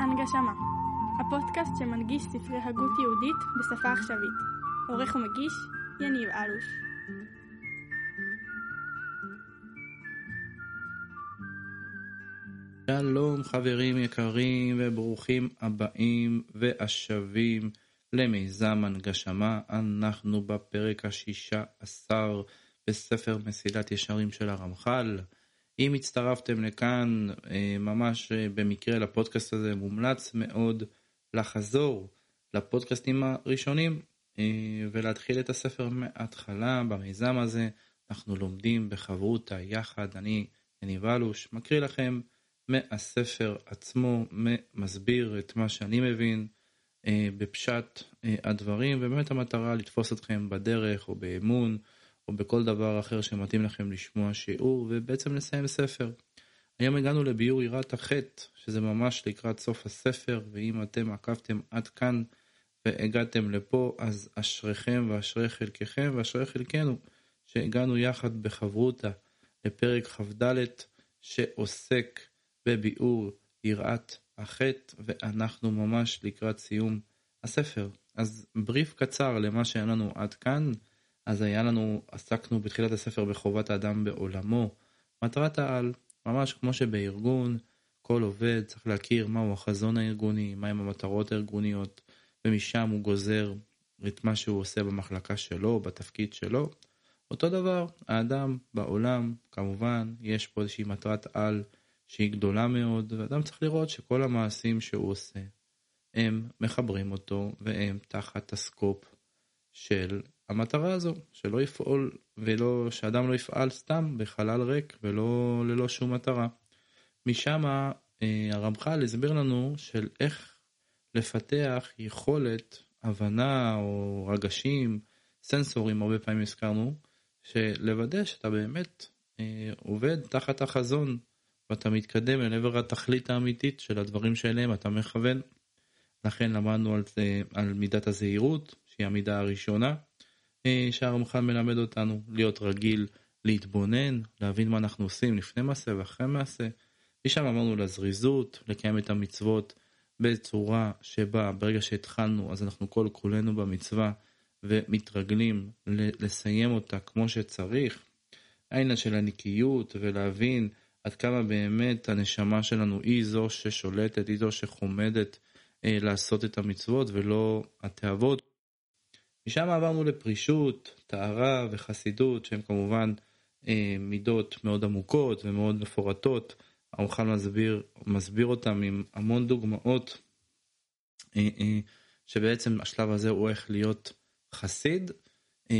הנגשמה, הפודקאסט שמנגיש ספרי הגות יהודית בשפה עכשווית. עורך ומגיש, יניב אלוש. שלום חברים יקרים וברוכים הבאים והשבים למיזם הנגשמה. אנחנו בפרק השישה עשר בספר מסילת ישרים של הרמח"ל. אם הצטרפתם לכאן אה, ממש אה, במקרה לפודקאסט הזה, מומלץ מאוד לחזור לפודקאסטים הראשונים אה, ולהתחיל את הספר מההתחלה במיזם הזה. אנחנו לומדים בחברותה יחד, אני יניב אלוש, מקריא לכם מהספר עצמו, מסביר את מה שאני מבין בפשט הדברים, ובאמת המטרה לתפוס אתכם בדרך או באמון. או בכל דבר אחר שמתאים לכם לשמוע שיעור ובעצם לסיים ספר. היום הגענו לביור יראת החטא, שזה ממש לקראת סוף הספר, ואם אתם עקבתם עד כאן והגעתם לפה, אז אשריכם ואשרי חלקכם ואשרי חלקנו, שהגענו יחד בחברותה לפרק כ"ד, שעוסק בביאור יראת החטא, ואנחנו ממש לקראת סיום הספר. אז בריף קצר למה שהיה לנו עד כאן. אז היה לנו, עסקנו בתחילת הספר בחובת האדם בעולמו. מטרת העל, ממש כמו שבארגון, כל עובד צריך להכיר מהו החזון הארגוני, מהם המטרות הארגוניות, ומשם הוא גוזר את מה שהוא עושה במחלקה שלו, בתפקיד שלו. אותו דבר, האדם בעולם, כמובן, יש פה איזושהי מטרת על שהיא גדולה מאוד, ואדם צריך לראות שכל המעשים שהוא עושה, הם מחברים אותו, והם תחת הסקופ של המטרה הזו, שלא יפעול ולא, שאדם לא יפעל סתם בחלל ריק ולא ללא שום מטרה. משם אה, הרמח"ל הסביר לנו של איך לפתח יכולת, הבנה או רגשים, סנסורים הרבה פעמים הזכרנו, שלוודא שאתה באמת אה, עובד תחת החזון ואתה מתקדם אל עבר התכלית האמיתית של הדברים שאליהם אתה מכוון. לכן למדנו על, זה, על מידת הזהירות, שהיא המידה הראשונה. אה, שהרמח"ל מלמד אותנו להיות רגיל להתבונן, להבין מה אנחנו עושים לפני מעשה ואחרי מעשה. משם אמרנו לזריזות, לקיים את המצוות בצורה שבה ברגע שהתחלנו אז אנחנו כל כולנו במצווה ומתרגלים לסיים אותה כמו שצריך. העניין של הנקיות ולהבין עד כמה באמת הנשמה שלנו היא זו ששולטת, היא זו שחומדת אה, לעשות את המצוות ולא התאוות. משם עברנו לפרישות, טהרה וחסידות שהן כמובן אה, מידות מאוד עמוקות ומאוד מפורטות. הרמח"ל מסביר, מסביר אותם עם המון דוגמאות אה, אה, שבעצם השלב הזה הוא איך להיות חסיד. אה,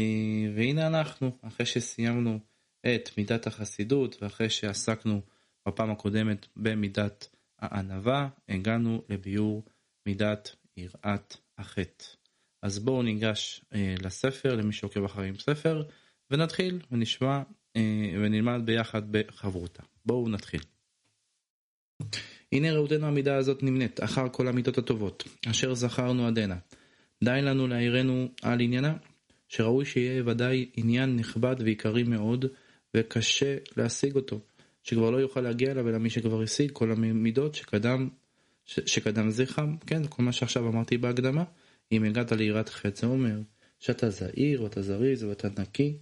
והנה אנחנו, אחרי שסיימנו את מידת החסידות ואחרי שעסקנו בפעם הקודמת במידת הענווה, הגענו לביאור מידת יראת החטא. אז בואו ניגש אה, לספר למי שעוקב אחרים ספר ונתחיל ונשמע אה, ונלמד ביחד בחברותה. בואו נתחיל. הנה ראותנו המידה הזאת נמנית אחר כל המידות הטובות אשר זכרנו עדנה. די לנו להעירנו על עניינה שראוי שיהיה ודאי עניין נכבד ועיקרי מאוד וקשה להשיג אותו שכבר לא יוכל להגיע אליו אלא מי שכבר השיג כל המידות שקדם ש, שקדם זכרם כן כל מה שעכשיו אמרתי בהקדמה אם הגעת ליראת חטא זה אומר שאתה זהיר ואתה זריז ואתה נקי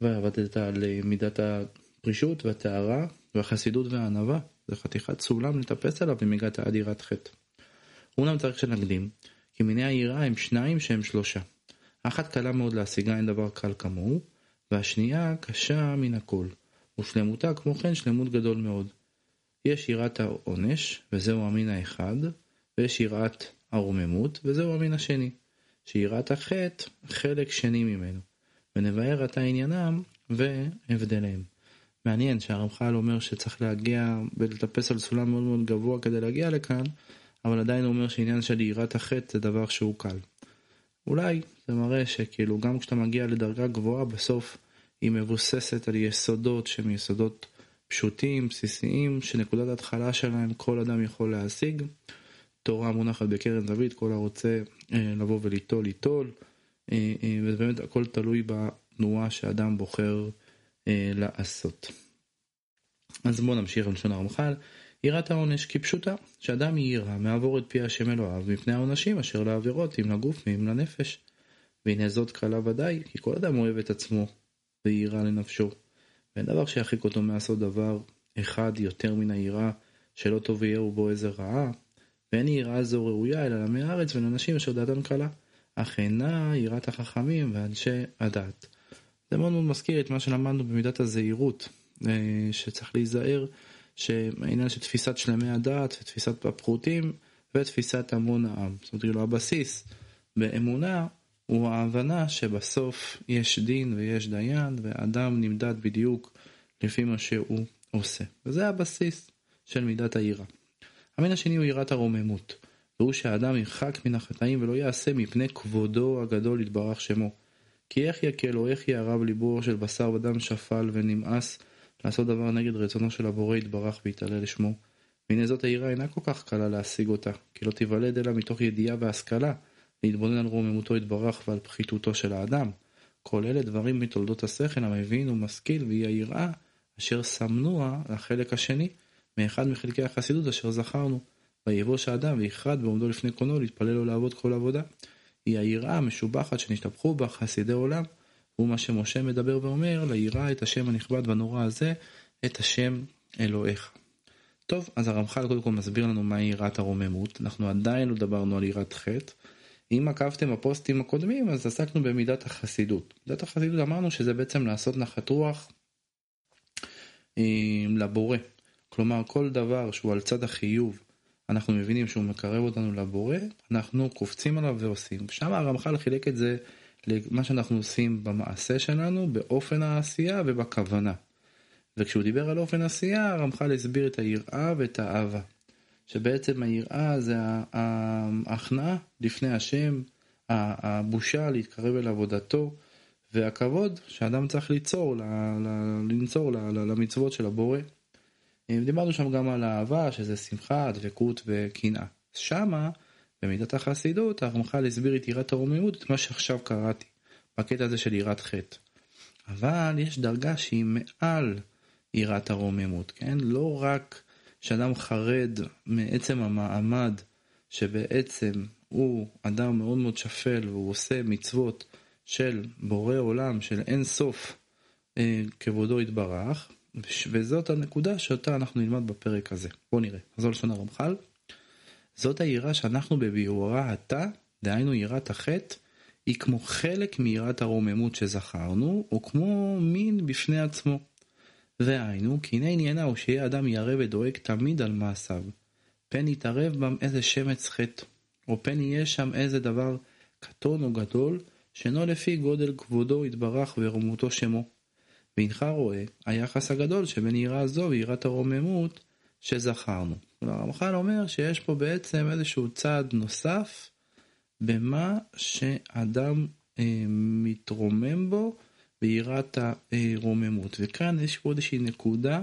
ועבדת על מידת הפרישות והטהרה והחסידות והענווה זה חתיכת סולם לטפס עליו אם הגעת עד יראת חטא. אומנם צריך שנקדים כי מיני היראה הם שניים שהם שלושה. אחת קלה מאוד להשיגה אין דבר קל כמוהו והשנייה קשה מן הכל ושלמותה כמו כן שלמות גדול מאוד. יש יראת העונש וזהו המין האחד ויש יראת הרוממות, וזהו המין השני, שיראת החטא חלק שני ממנו, ונבהר עתה עניינם והבדליהם. מעניין שהרמח"ל אומר שצריך להגיע ולטפס על סולם מאוד מאוד גבוה כדי להגיע לכאן, אבל עדיין הוא אומר שעניין של יראת החטא זה דבר שהוא קל. אולי זה מראה שכאילו גם כשאתה מגיע לדרגה גבוהה בסוף היא מבוססת על יסודות שהם יסודות פשוטים, בסיסיים, שנקודת ההתחלה שלהם כל אדם יכול להשיג. תורה מונחת בקרן זווית, כל הרוצה אה, לבוא וליטול, ליטול, אה, אה, וזה באמת הכל תלוי בתנועה שאדם בוחר לעשות. אז בואו נמשיך בלשון הרמח"ל. יראת העונש כפשוטה, שאדם יירא מעבור את פי השם אלוהיו מפני העונשים אשר לעבירות אם לגוף ואם לנפש. והנה זאת קלה ודאי, כי כל אדם אוהב את עצמו ויירא לנפשו. ואין דבר שירחיק אותו מעשות דבר אחד יותר מן היראה שלא טוב יהיו בו איזה רעה, ואין יראה זו ראויה אלא לעמי הארץ ולאנשים אשר דעתם קלה, אך אינה יראת החכמים ואנשי הדת. זה מאוד מאוד מזכיר את מה שלמדנו במידת הזהירות, אה, שצריך להיזהר שהעניין של תפיסת שלמי הדת ותפיסת הפחותים ותפיסת המון העם. זאת אומרת, כאילו הבסיס באמונה הוא ההבנה שבסוף יש דין ויש דיין ואדם נמדד בדיוק לפי מה שהוא עושה. וזה הבסיס של מידת היראה. המין השני הוא יראת הרוממות, והוא שהאדם ירחק מן החטאים ולא יעשה מפני כבודו הגדול יתברך שמו. כי איך יקל או איך יערב ליבו של בשר ודם שפל ונמאס לעשות דבר נגד רצונו של הבורא יתברך ויתעלה לשמו. והנה זאת היראה אינה כל כך קלה להשיג אותה, כי לא תיוולד אלא מתוך ידיעה והשכלה, להתבונן על רוממותו יתברך ועל פחיתותו של האדם. כל אלה דברים מתולדות השכל המבין ומשכיל והיא היראה אשר סמנוה לחלק השני מאחד מחלקי החסידות אשר זכרנו. ויבוש האדם ויחרד בעומדו לפני קונו להתפלל לו לעבוד כל עבודה. היא היראה המשובחת שנשתבחו בה חסידי עולם, הוא מה שמשה מדבר ואומר, ליראה את השם הנכבד והנורא הזה, את השם אלוהיך. טוב, אז הרמח"ל קודם כל מסביר לנו מהי יראת הרוממות, אנחנו עדיין לא דיברנו על יראת חטא. אם עקבתם בפוסטים הקודמים, אז עסקנו במידת החסידות. מידת החסידות אמרנו שזה בעצם לעשות נחת רוח אה, לבורא. כלומר, כל דבר שהוא על צד החיוב, אנחנו מבינים שהוא מקרב אותנו לבורא, אנחנו קופצים עליו ועושים. שם הרמח"ל חילק את זה למה שאנחנו עושים במעשה שלנו, באופן העשייה ובכוונה. וכשהוא דיבר על אופן עשייה, הרמח"ל הסביר את היראה ואת האהבה. שבעצם היראה זה ההכנעה לפני השם, הבושה להתקרב אל עבודתו, והכבוד שאדם צריך ליצור, לנצור למצוות של הבורא. דיברנו שם גם על אהבה, שזה שמחה, דבקות וקנאה. שמה, במידת החסידות, הרמח"ל הסביר את יראת הרוממות, את מה שעכשיו קראתי, בקטע הזה של יראת חטא. אבל יש דרגה שהיא מעל יראת הרוממות, כן? לא רק שאדם חרד מעצם המעמד, שבעצם הוא אדם מאוד מאוד שפל והוא עושה מצוות של בורא עולם, של אין סוף אה, כבודו יתברך, וזאת הנקודה שאותה אנחנו נלמד בפרק הזה. בואו נראה. זו לשון הרמח"ל. זאת היראה שאנחנו בביאורה עתה, דהיינו יראת החטא, היא כמו חלק מיראת הרוממות שזכרנו, או כמו מין בפני עצמו. והיינו, כי הנה עניינה הוא שיהיה אדם ירא ודואג תמיד על מעשיו. פן יתערב בם איזה שמץ חטא, או פן יהיה שם איזה דבר קטון או גדול, שאינו לפי גודל כבודו יתברך ורוממותו שמו. והנך רואה היחס הגדול שבין יראה זו ויראת הרוממות שזכרנו. הרמח"ל אומר שיש פה בעצם איזשהו צעד נוסף במה שאדם אה, מתרומם בו ביראת הרוממות. וכאן יש פה איזושהי נקודה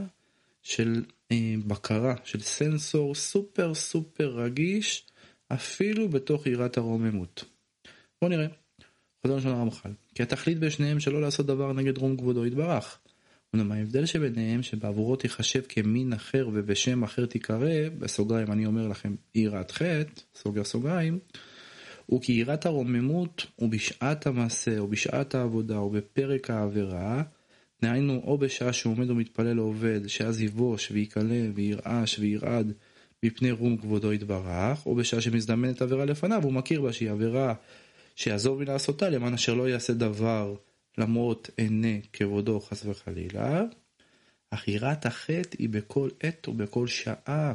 של אה, בקרה, של סנסור סופר סופר רגיש, אפילו בתוך יראת הרוממות. בואו נראה. חוזר לשון הרמח"ל. כי התכלית בשניהם שלא לעשות דבר נגד רום כבודו יתברך. אומנם ההבדל שביניהם שבעבורו תיחשב כמין אחר ובשם אחר תיקרא, בסוגריים אני אומר לכם יראת חטא, סוגר סוגריים, הוא כי יראת הרוממות הוא בשעת המעשה או בשעת העבודה או בפרק העבירה, דהיינו או בשעה שהוא עומד ומתפלל לעובד, שאז יבוש ויקלה וירעש וירעד מפני רום כבודו יתברך, או בשעה שמזדמנת עבירה לפניו, הוא מכיר בה שהיא עבירה שיעזוב מלעשותה למען אשר לא יעשה דבר למרות עיני כבודו חס וחלילה, אך יראת החטא היא בכל עת ובכל שעה,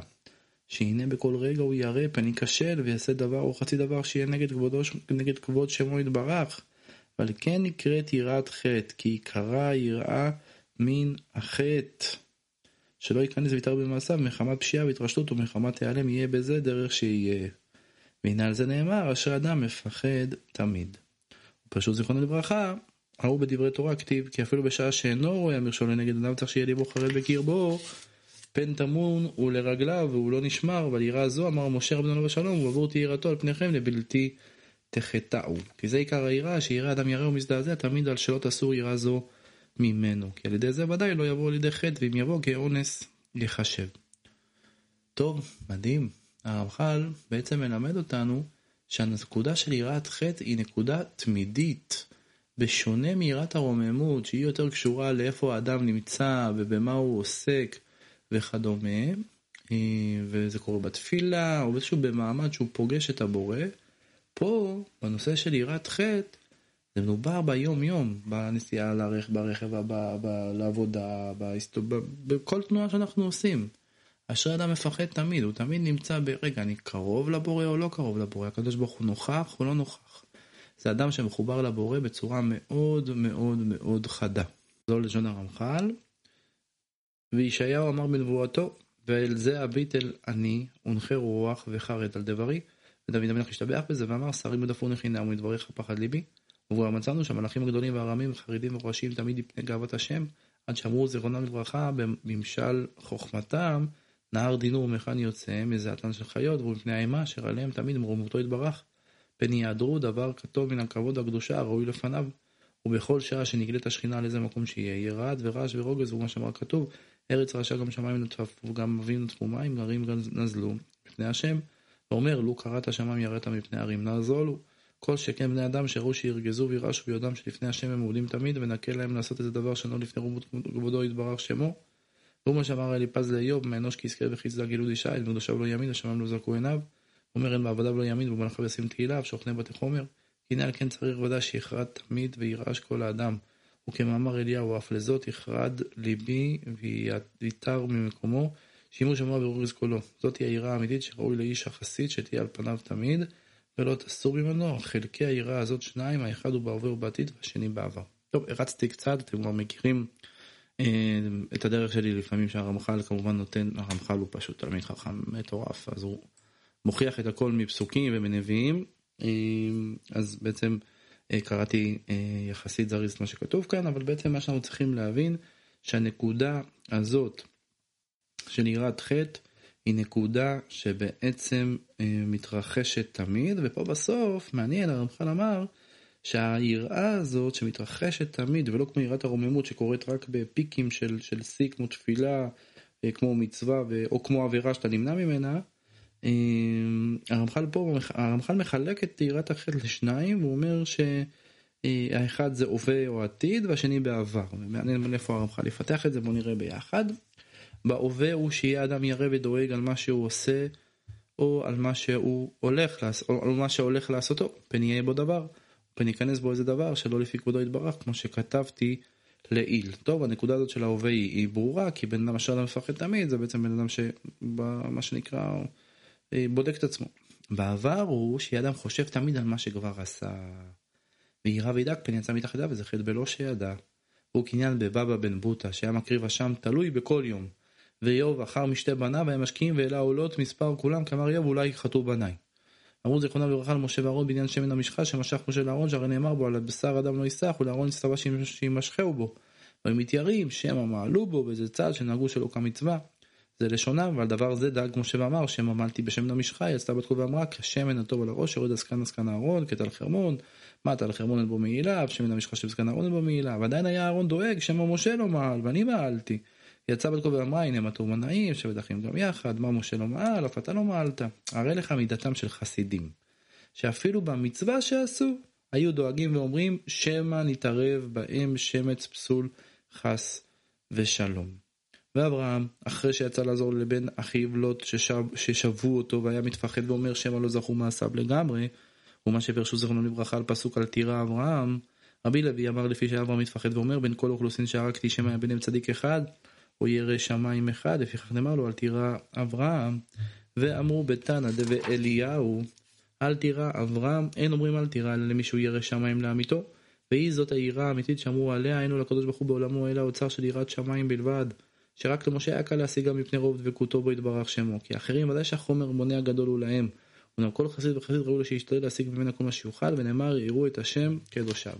שהנה בכל רגע הוא ירא פן ייכשל ויעשה דבר או חצי דבר שיהיה נגד, כבודו, נגד כבוד שמו יתברך. אבל כן נקראת יראת חטא, כי עיקרה יראה מן החטא. שלא ייכנס ויתר במעשיו מחמת פשיעה והתרשלות ומחמת העלם יהיה בזה דרך שיהיה. והנה על זה נאמר אשר אדם מפחד תמיד. פשוט זיכרונו לברכה ההוא בדברי תורה כתיב כי אפילו בשעה שאינו רואה המכשול לנגד אדם צריך שיהיה ליבו חרד בקרבו פן טמון הוא לרגליו והוא לא נשמר, אבל יראה זו אמר משה רבנו השלום, ועבור תהי יראתו על פניכם לבלתי תחטאו. כי זה עיקר היראה, שיראה אדם ירא ומזדעזע תמיד על שלא תסור יראה זו ממנו. כי על ידי זה ודאי לא יבוא לידי חטא, ואם יבוא כאונס יחשב. טוב, מדהים. הרמח"ל בעצם מלמד אותנו שהנקודה של יראת חטא היא נקודה תמידית. בשונה מיראת הרוממות, שהיא יותר קשורה לאיפה האדם נמצא ובמה הוא עוסק וכדומה, אה, וזה קורה בתפילה או איזשהו במעמד שהוא פוגש את הבורא, פה, בנושא של יראת חטא, זה מדובר ביום יום, בנסיעה לרכב, ברכב, לעבודה, בכל תנועה שאנחנו עושים. אשרי אדם מפחד תמיד, הוא תמיד נמצא ברגע, אני קרוב לבורא או לא קרוב לבורא, הקדוש ברוך הוא נוכח או לא נוכח. זה אדם שמחובר לבורא בצורה מאוד מאוד מאוד חדה. זו לשון הרמח"ל. וישעיהו אמר בנבואתו, ואל זה אביט אל אני, ונחה רוח וחרד על דברי. ודוד המלך השתבח בזה ואמר, שרים ידפו נחינם ומדבריך פחד ליבי. ובו מצאנו שהמלאכים הגדולים והרמים וחרדים ורועשים תמיד מפני גאוות השם, עד שאמרו זיכרונם לברכה בממשל חוכמתם, נהר דינור ומכאן יוצא מזעתן של חיות, ומפני האימה אשר עליהם תמיד מרומותו יתברך. פן יעדרו דבר כתוב מן הכבוד הקדושה הראוי לפניו. ובכל שעה שנגלית השכינה על איזה מקום שיהיה, יהיה רעד ורעש ורוגז, ומה שאמר כתוב, ארץ רעשה גם שמיים נטפו, וגם אבינו נטפו מים, גרים נזלו, מפני השם. ואומר, לו קראת השמיים יראת מפני הרים נעזולו. כל שכן בני אדם שראו שירגזו וירעשו ביודעם שלפני השם הם מעולים תמיד, ונקל להם לעשות איזה דבר שאינו לפני רומות כבודו יתברך שמו. והוא מה שאמר אליפז לאיוב, מאנוש כי יזכה וחיצדה גילוד אישה, אל לא ימין, ושמיים לא זרקו עיניו. אומר אין בעבדיו לא ימין, ובמלאכיו ישים תהילה, ושוכני בתי חומר. הנה על כן צריך ודאי שיחרד תמיד וירעש כל האדם. וכמאמר אליהו, אף לזאת יחרד ליבי ויתר ממקומו, שימוש אמרה ברוגז קולו. זאת היא היראה האמיתית שראוי לאיש החסיד שתהיה על פניו תמיד, ולא תסור ממנו. חלקי היראה הזאת שניים, האחד הוא בהווה ובעתיד, והשני בעבר. טוב, הרצתי קצת, אתם כבר מכירים אה, את הדרך שלי לפעמים שהרמח"ל כמובן נותן, הרמח"ל הוא פשוט תלמיד חכם מטורף, אז הוא מוכיח את הכל מפסוקים ומנביאים, אה, אז בעצם אה, קראתי יחסית זריז מה שכתוב כאן, אבל בעצם מה שאנחנו צריכים להבין, שהנקודה הזאת של יראת חטא היא נקודה שבעצם מתרחשת תמיד, ופה בסוף, מעניין, הרמח"ל אמר, שהיראה הזאת שמתרחשת תמיד, ולא כמו יראת הרוממות שקורית רק בפיקים של, של שיא כמו תפילה, אה, כמו מצווה, או כמו עבירה שאתה נמנע ממנה, אה, הרמח"ל פה, הרמח"ל מחלק את יראת החטא לשניים, והוא אומר שהאחד זה הווה או עתיד, והשני בעבר. מעניין איפה הרמח"ל יפתח את זה, בואו נראה ביחד. בהווה הוא שיהיה אדם ירא ודואג על מה שהוא עושה, או על מה שהוא הולך לעשות, או על מה שהולך לעשותו, פן יהיה בו דבר. וניכנס בו איזה דבר שלא לפי כבודו יתברך, כמו שכתבתי לעיל. טוב, הנקודה הזאת של ההווה היא, היא ברורה, כי בן אדם אשר לא מפחד תמיד, זה בעצם בן אדם שמה שנקרא אה, בודק את עצמו. בעבר הוא שיהיה אדם חושב תמיד על מה שכבר עשה. וירא וידאג פן יצא מתחת ידיו חטא בלא שידע. הוא קניין בבבא בן בוטה שהיה מקריב אשם תלוי בכל יום. ואיוב אחר משתי בניו היה משקיעים ואלה עולות מספר כולם כאמר איוב אולי חטאו בניי. אמרו זיכרונה לברכה למשה ואהרון בעניין שמן המשחה שמשך משה לאהרון שהרי נאמר בו על הבשר אדם לא ייסח ולאהרון הצטווה שימשכהו בו. והם מתיירים שמא מעלו בו באיזה צד שנהגו שלא כמצווה. זה לשונם ועל דבר זה דאג משה ואמר שמא מעלתי בשמן המשחה יצאה בת כה ואמרה כשמן הטוב על הראש יורד עסקן עסקן אהרון כטל חרמון מה טל חרמון אין בו מעילה ושמן המשחה של עסקן אהרון אין בו מעילה ועדיין היה אהרון דואג שמא משה לא מעל ואני מעלתי. יצא בת ואמרה הנה מה טוב מנעים שבת אחים גם יחד מה משה לא מעל אף אתה לא מעלת. הרי לך מידתם של חסידים. שאפילו במצווה שעשו היו דואגים ואומרים שמא נתערב בהם שמץ פסול חס ושלום. ואברהם אחרי שיצא לעזור לבן אחיו לוט ששב, ששבו אותו והיה מתפחד ואומר שמא לא זכו מעשיו לגמרי ומה שפרשו זכרונו לברכה על פסוק על טירה אברהם רבי לוי אמר לפי שאברהם מתפחד ואומר בין כל אוכלוסין שהרגתי שמא היה ביניהם צדיק אחד או ירא שמיים אחד, לפיכך נאמר לו, אל תירא אברהם, ואמרו בתנא דבאליהו, אל תירא אברהם, אין אומרים אל תירא, אלא למישהו ירא שמיים לאמיתו, והיא זאת היראה האמיתית שאמרו עליה, היינו לקדוש ברוך הוא בעולמו, אלא האוצר של יראת שמיים בלבד, שרק למשה היה קל להשיגה מפני רוב דבקותו בו יתברך שמו, כי האחרים ודאי שהחומר מונה הגדול הוא להם, אמנם כל חסיד וחסיד ראוי לו שישתדל להשיג ממנה כל מה שיוכל, ונאמר יראו את השם קדושיו.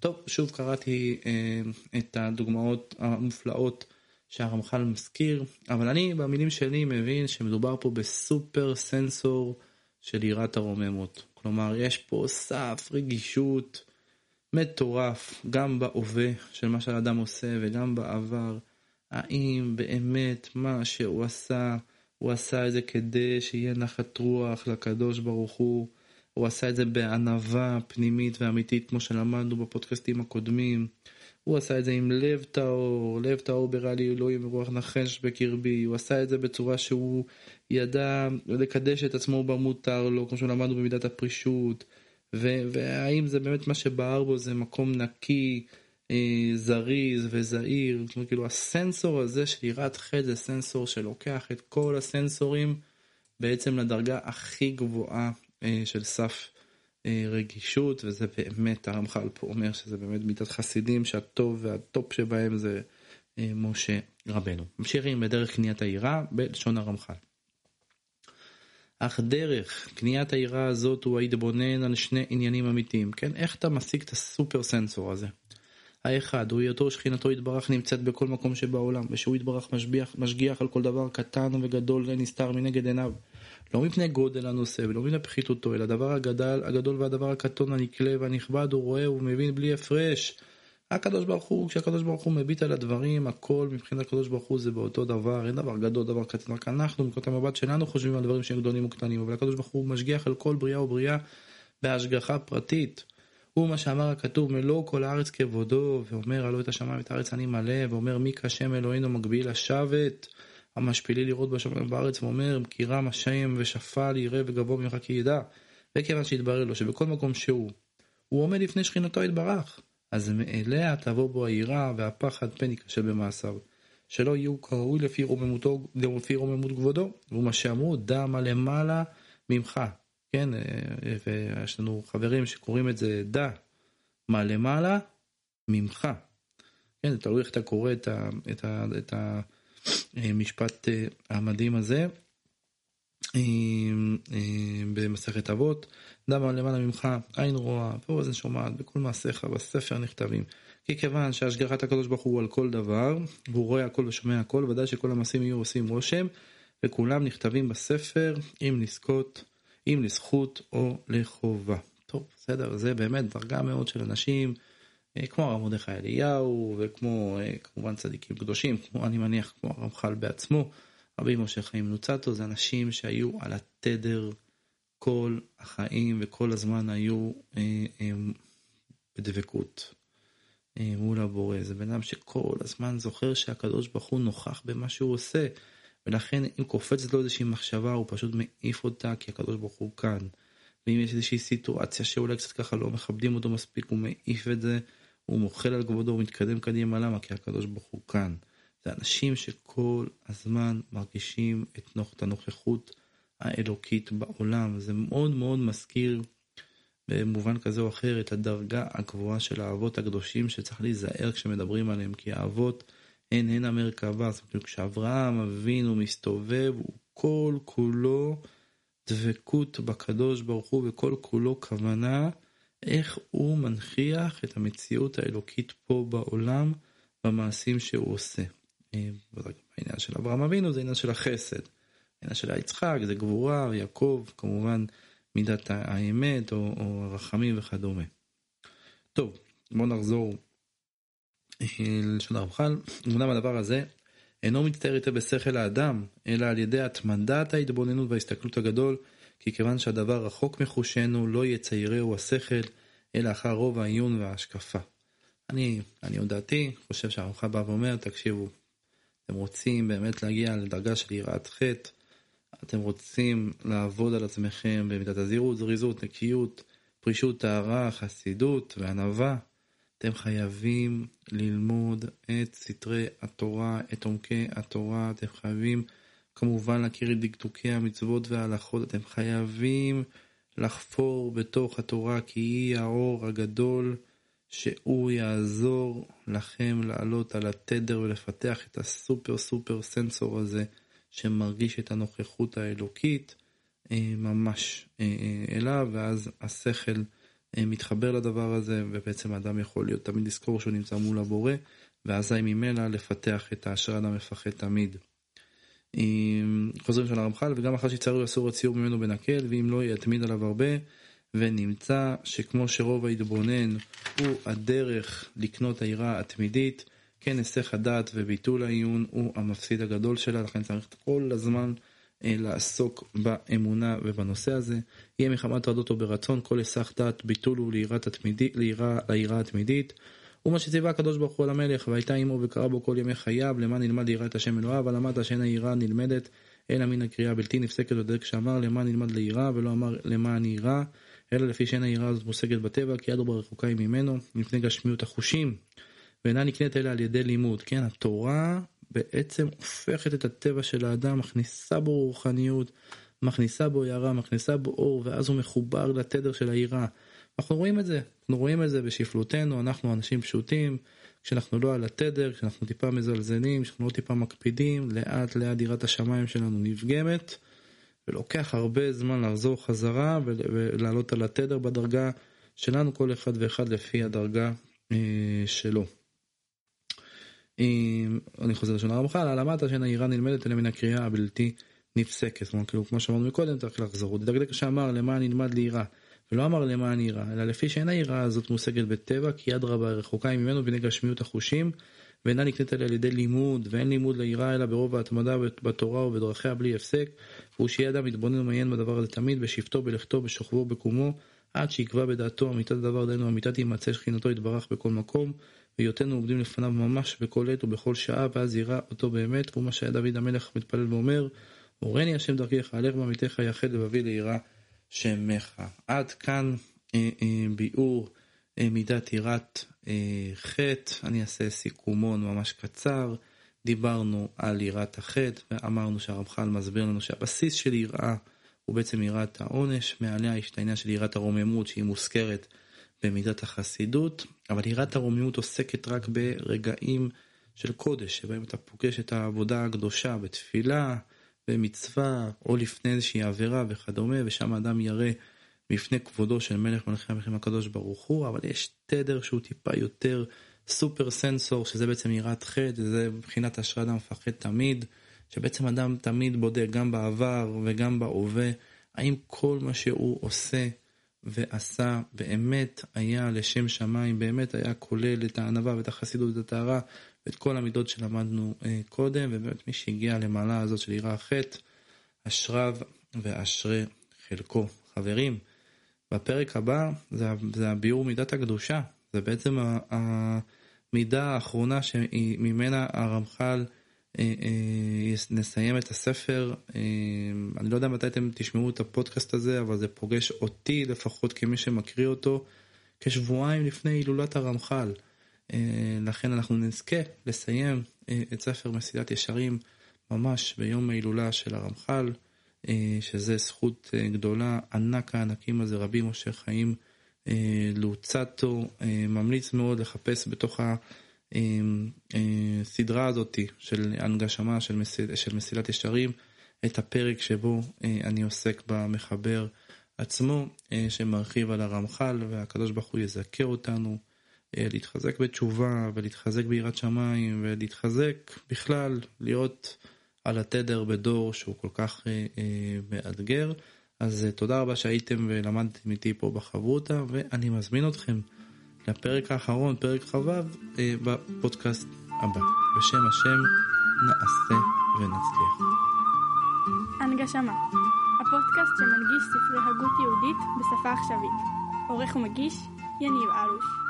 טוב, שוב קראתי אה, את הדוגמאות המופלאות שהרמח"ל מזכיר, אבל אני במילים שלי מבין שמדובר פה בסופר סנסור של יראת הרוממות. כלומר, יש פה סף רגישות מטורף, גם בהווה של מה שהאדם עושה וגם בעבר. האם באמת מה שהוא עשה, הוא עשה את זה כדי שיהיה נחת רוח לקדוש ברוך הוא, הוא עשה את זה בענווה פנימית ואמיתית כמו שלמדנו בפודקאסטים הקודמים. הוא עשה את זה עם לב טהור, לב טהור ברע לי אלוהים ורוח נחש בקרבי, הוא עשה את זה בצורה שהוא ידע לקדש את עצמו במותר לו, כמו שלמדנו במידת הפרישות, והאם זה באמת מה שבער בו זה מקום נקי, זריז וזהיר, זאת אומרת כאילו הסנסור הזה של יראת חטא זה סנסור שלוקח את כל הסנסורים בעצם לדרגה הכי גבוהה אה, של סף אה, רגישות, וזה באמת, הרמח"ל פה אומר שזה באמת מידת חסידים, שהטוב והטופ שבהם זה אה, משה רבנו. ממשיכים בדרך קניית העירה בלשון הרמח"ל. אך דרך קניית העירה הזאת הוא ההתבונן על שני עניינים אמיתיים, כן? איך אתה משיג את הסופר סנסור הזה? האחד הוא היותו שכינתו יתברך נמצאת בכל מקום שבעולם, ושהוא יתברך משגיח, משגיח על כל דבר קטן וגדול ונסתר מנגד עיניו. לא מפני גודל הנושא ולא מפני פחיתותו, אלא הדבר הגדל, הגדול והדבר הקטון הנקלה והנכבד הוא רואה ומבין בלי הפרש. הקדוש ברוך הוא, כשהקדוש ברוך הוא מביט על הדברים, הכל מבחינת הקדוש ברוך הוא זה באותו דבר, אין דבר גדול, דבר קטן, רק אנחנו, מנקודת המבט שלנו חושבים על דברים שהם גדולים וקטנים, אבל הקדוש ברוך הוא משגיח על כל בריאה ובריאה בהשגחה פרטית. הוא מה שאמר הכתוב, מלוא כל הארץ כבודו, ואומר הלא את השמיים ואת הארץ אני מלא, ואומר מי כשם אלוהינו מגביל לשבת. המשפילי לראות בשמיים בארץ ואומר כי רם השם ושפל יראה וגבוה ממך כי ידע וכיוון שהתברר לו שבכל מקום שהוא הוא עומד לפני שכינתו יתברך אז מאליה תבוא בו היראה והפחד פן ייכשל במעשיו שלא יהיו כראוי לפי רוממות כבודו ומה שאמרו דע מה למעלה ממך כן ויש לנו חברים שקוראים את זה דע מה למעלה? ממך. כן זה תלוי איך אתה קורא את ה... את ה, את המשפט אה, המדהים הזה. אה, אה, במסכת אבות, דמה למעלה ממך עין רואה ואוזן שומעת בכל מעשיך בספר נכתבים. כי כיוון שהשגחת הקדוש ברוך הוא על כל דבר, והוא רואה הכל ושומע הכל, ודאי שכל המעשים יהיו עושים רושם, וכולם נכתבים בספר אם לזכות, אם לזכות או לחובה. טוב, בסדר, זה באמת דרגה מאוד של אנשים. אה, כמו הרב מרדכי אליהו וכמו אה, כמובן צדיקים קדושים, כמו אני מניח כמו הרמח"ל בעצמו, רבי משה חיים נוצתו, זה אנשים שהיו על התדר כל החיים וכל הזמן היו אה, אה, בדבקות אה, מול הבורא. זה בן אדם שכל הזמן זוכר שהקדוש ברוך הוא נוכח במה שהוא עושה, ולכן אם קופצת לו איזושהי מחשבה הוא פשוט מעיף אותה כי הקדוש ברוך הוא כאן. ואם יש איזושהי סיטואציה שאולי קצת ככה לא מכבדים אותו מספיק, הוא מעיף את זה. הוא מוחל על כבודו, הוא מתקדם קדימה, למה? כי הקדוש ברוך הוא כאן. זה אנשים שכל הזמן מרגישים את, הנוכחות האלוקית בעולם. זה מאוד מאוד מזכיר במובן כזה או אחר את הדרגה הגבוהה של האבות הקדושים שצריך להיזהר כשמדברים עליהם, כי האבות הן הן המרכבה. זאת אומרת, כשאברהם אבינו מסתובב, הוא כל כולו דבקות בקדוש ברוך הוא וכל כולו כוונה. איך הוא מנכיח את המציאות האלוקית פה בעולם במעשים שהוא עושה. אה, העניין של אברהם אבינו זה עניין של החסד. העניין של יצחק זה גבורה, יעקב כמובן מידת האמת או, או הרחמים וכדומה. טוב, בואו נחזור לשון הרמח"ל. אמנם הדבר הזה אינו מצטער יותר בשכל האדם, אלא על ידי התמדת ההתבוננות וההסתכלות הגדול כי כיוון שהדבר רחוק מחושנו, לא יציירהו השכל, אלא אחר רוב העיון וההשקפה. אני, אני דעתי, חושב שהרמח"ל בא ואומר, תקשיבו, אתם רוצים באמת להגיע לדרגה של יראת חטא, אתם רוצים לעבוד על עצמכם במידת הזהירות, זריזות, נקיות, פרישות, טהרה, חסידות וענווה, אתם חייבים ללמוד את סתרי התורה, את עומקי התורה, אתם חייבים כמובן להכיר את דקדוקי המצוות וההלכות, אתם חייבים לחפור בתוך התורה כי היא האור הגדול שהוא יעזור לכם לעלות על התדר ולפתח את הסופר סופר סנסור הזה שמרגיש את הנוכחות האלוקית אה, ממש אה, אה, אליו ואז השכל מתחבר לדבר הזה, ובעצם האדם יכול להיות תמיד לזכור שהוא נמצא מול הבורא, ואזי ממילא לפתח את האשר האדם מפחד תמיד. חוזרים של הרמח"ל, וגם אחר שיצרו אסור הציור ממנו בנקל, ואם לא יתמיד עליו הרבה, ונמצא שכמו שרוב ההתבונן הוא הדרך לקנות היראה התמידית, כן היסח הדעת וביטול העיון הוא המפסיד הגדול שלה, לכן צריך כל הזמן אה, לעסוק באמונה ובנושא הזה. יהיה מחמת רדות ברצון, כל היסח דעת ביטול הוא ליראה התמידית. ומה שציווה הקדוש ברוך הוא על המלך, והייתה עמו וקרא בו כל ימי חייו, למען נלמד ליראת השם אלוהיו, אבל למדת שאין היראה נלמדת, אלא מן הקריאה הבלתי נפסקת בדרך שאמר למען נלמד ליראה, ולא אמר למען יראה, אלא לפי שאין היראה הזאת מושגת בטבע, כי יד רחוקה היא ממנו, מפני גשמיות החושים, ואינה נקנית אלא על ידי לימוד. כן, התורה בעצם הופכת את הטבע של האדם, מכניסה בו רוחניות, מכניסה בו יראה, מכניסה בו אור, ואז הוא מחובר לתדר של היראה. אנחנו רואים את זה, אנחנו רואים את זה בשפלותנו, אנחנו אנשים פשוטים, כשאנחנו לא על התדר, כשאנחנו טיפה מזלזלים, כשאנחנו לא טיפה מקפידים, לאט לאט יראת השמיים שלנו נפגמת, ולוקח הרבה זמן לחזור חזרה ולעלות על התדר בדרגה שלנו, כל אחד ואחד לפי הדרגה אה, שלו. אני חוזר לשון הרמח"ל, העלמת השן העירה נלמדת אליה מן הקריאה הבלתי נפסקת. כלומר, כאילו, כמו שאמרנו מקודם, צריך לחזור. הוא דקדק שאמר למען נלמד ליראה, ולא אמר למען יראה, אלא לפי שאין היראה הזאת מושגת בטבע, כי יד רבה רחוקה היא ממנו בני גשמיות החושים, ואינה נקנית על ידי לימוד, ואין לימוד ליראה אלא ברוב ההתמדה בתורה ובדרכיה בלי הפסק, והוא שיהיה אדם מתבונן ומעיין בדבר הזה תמיד, בשבתו, בלכתו, בשוכבו, בקומו, עד שיקבע בדעתו אמיתת הדבר, דהיינו אמיתת תימצא שכינתו יתברך בכל מקום, והיותנו עומדים לפניו ממש בכל עת ובכל שעה, ואז יראה אותו באמת, והוא מה שהיה דוד המלך מתפלל ואומר, מורני השם דרכך, הלך בעמיתך יחד לבבי ליראה שמך. עד כאן אה, אה, ביאור אה, מידת יראת אה, חטא, אני אעשה סיכומון ממש קצר. דיברנו על יראת החטא, ואמרנו שהרמח"ל מסביר לנו שהבסיס של יראה הוא בעצם יראת העונש, מעליה יש את העניין של יראת הרוממות שהיא מוזכרת במידת החסידות, אבל יראת הרוממות עוסקת רק ברגעים של קודש, שבהם אתה פוגש את העבודה הקדושה בתפילה, במצווה, או לפני איזושהי עבירה וכדומה, ושם אדם ירא בפני כבודו של מלך מלכי המלכים הקדוש ברוך הוא, אבל יש תדר שהוא טיפה יותר סופר סנסור, שזה בעצם יראת חטא, זה מבחינת השראה אדם מפחד תמיד, שבעצם אדם תמיד בודק גם בעבר וגם בהווה, האם כל מה שהוא עושה ועשה באמת היה לשם שמיים, באמת היה כולל את הענווה ואת החסידות ואת הטהרה ואת כל המידות שלמדנו אה, קודם, ובאמת מי שהגיע למעלה הזאת של יראה חטא, אשריו ואשרי חלקו. חברים, בפרק הבא זה, זה הביאור מידת הקדושה, זה בעצם המידה האחרונה שממנה הרמח"ל נסיים את הספר. אה, אני לא יודע מתי אתם תשמעו את הפודקאסט הזה, אבל זה פוגש אותי לפחות כמי שמקריא אותו כשבועיים לפני הילולת הרמח"ל. לכן אנחנו נזכה לסיים את ספר מסילת ישרים ממש ביום ההילולה של הרמח"ל, שזה זכות גדולה, ענק הענקים הזה, רבי משה חיים לוצטו, ממליץ מאוד לחפש בתוך ה... הסדרה הזאת של הנגשמה של, מסיל, של מסילת ישרים, את הפרק שבו אה, אני עוסק במחבר עצמו, אה, שמרחיב על הרמח"ל, והקדוש ברוך הוא יזכה אותנו אה, להתחזק בתשובה ולהתחזק ביראת שמיים ולהתחזק בכלל, להיות על התדר בדור שהוא כל כך מאתגר. אז תודה רבה שהייתם ולמדתם איתי פה בחברותה, ואני מזמין אתכם. לפרק האחרון, פרק כ"ו, אה, בפודקאסט הבא. בשם השם נעשה ונצליח. הנגשמה, הפודקאסט שמנגיש ספרי הגות יהודית בשפה עכשווית. עורך ומגיש, יניב אלוש.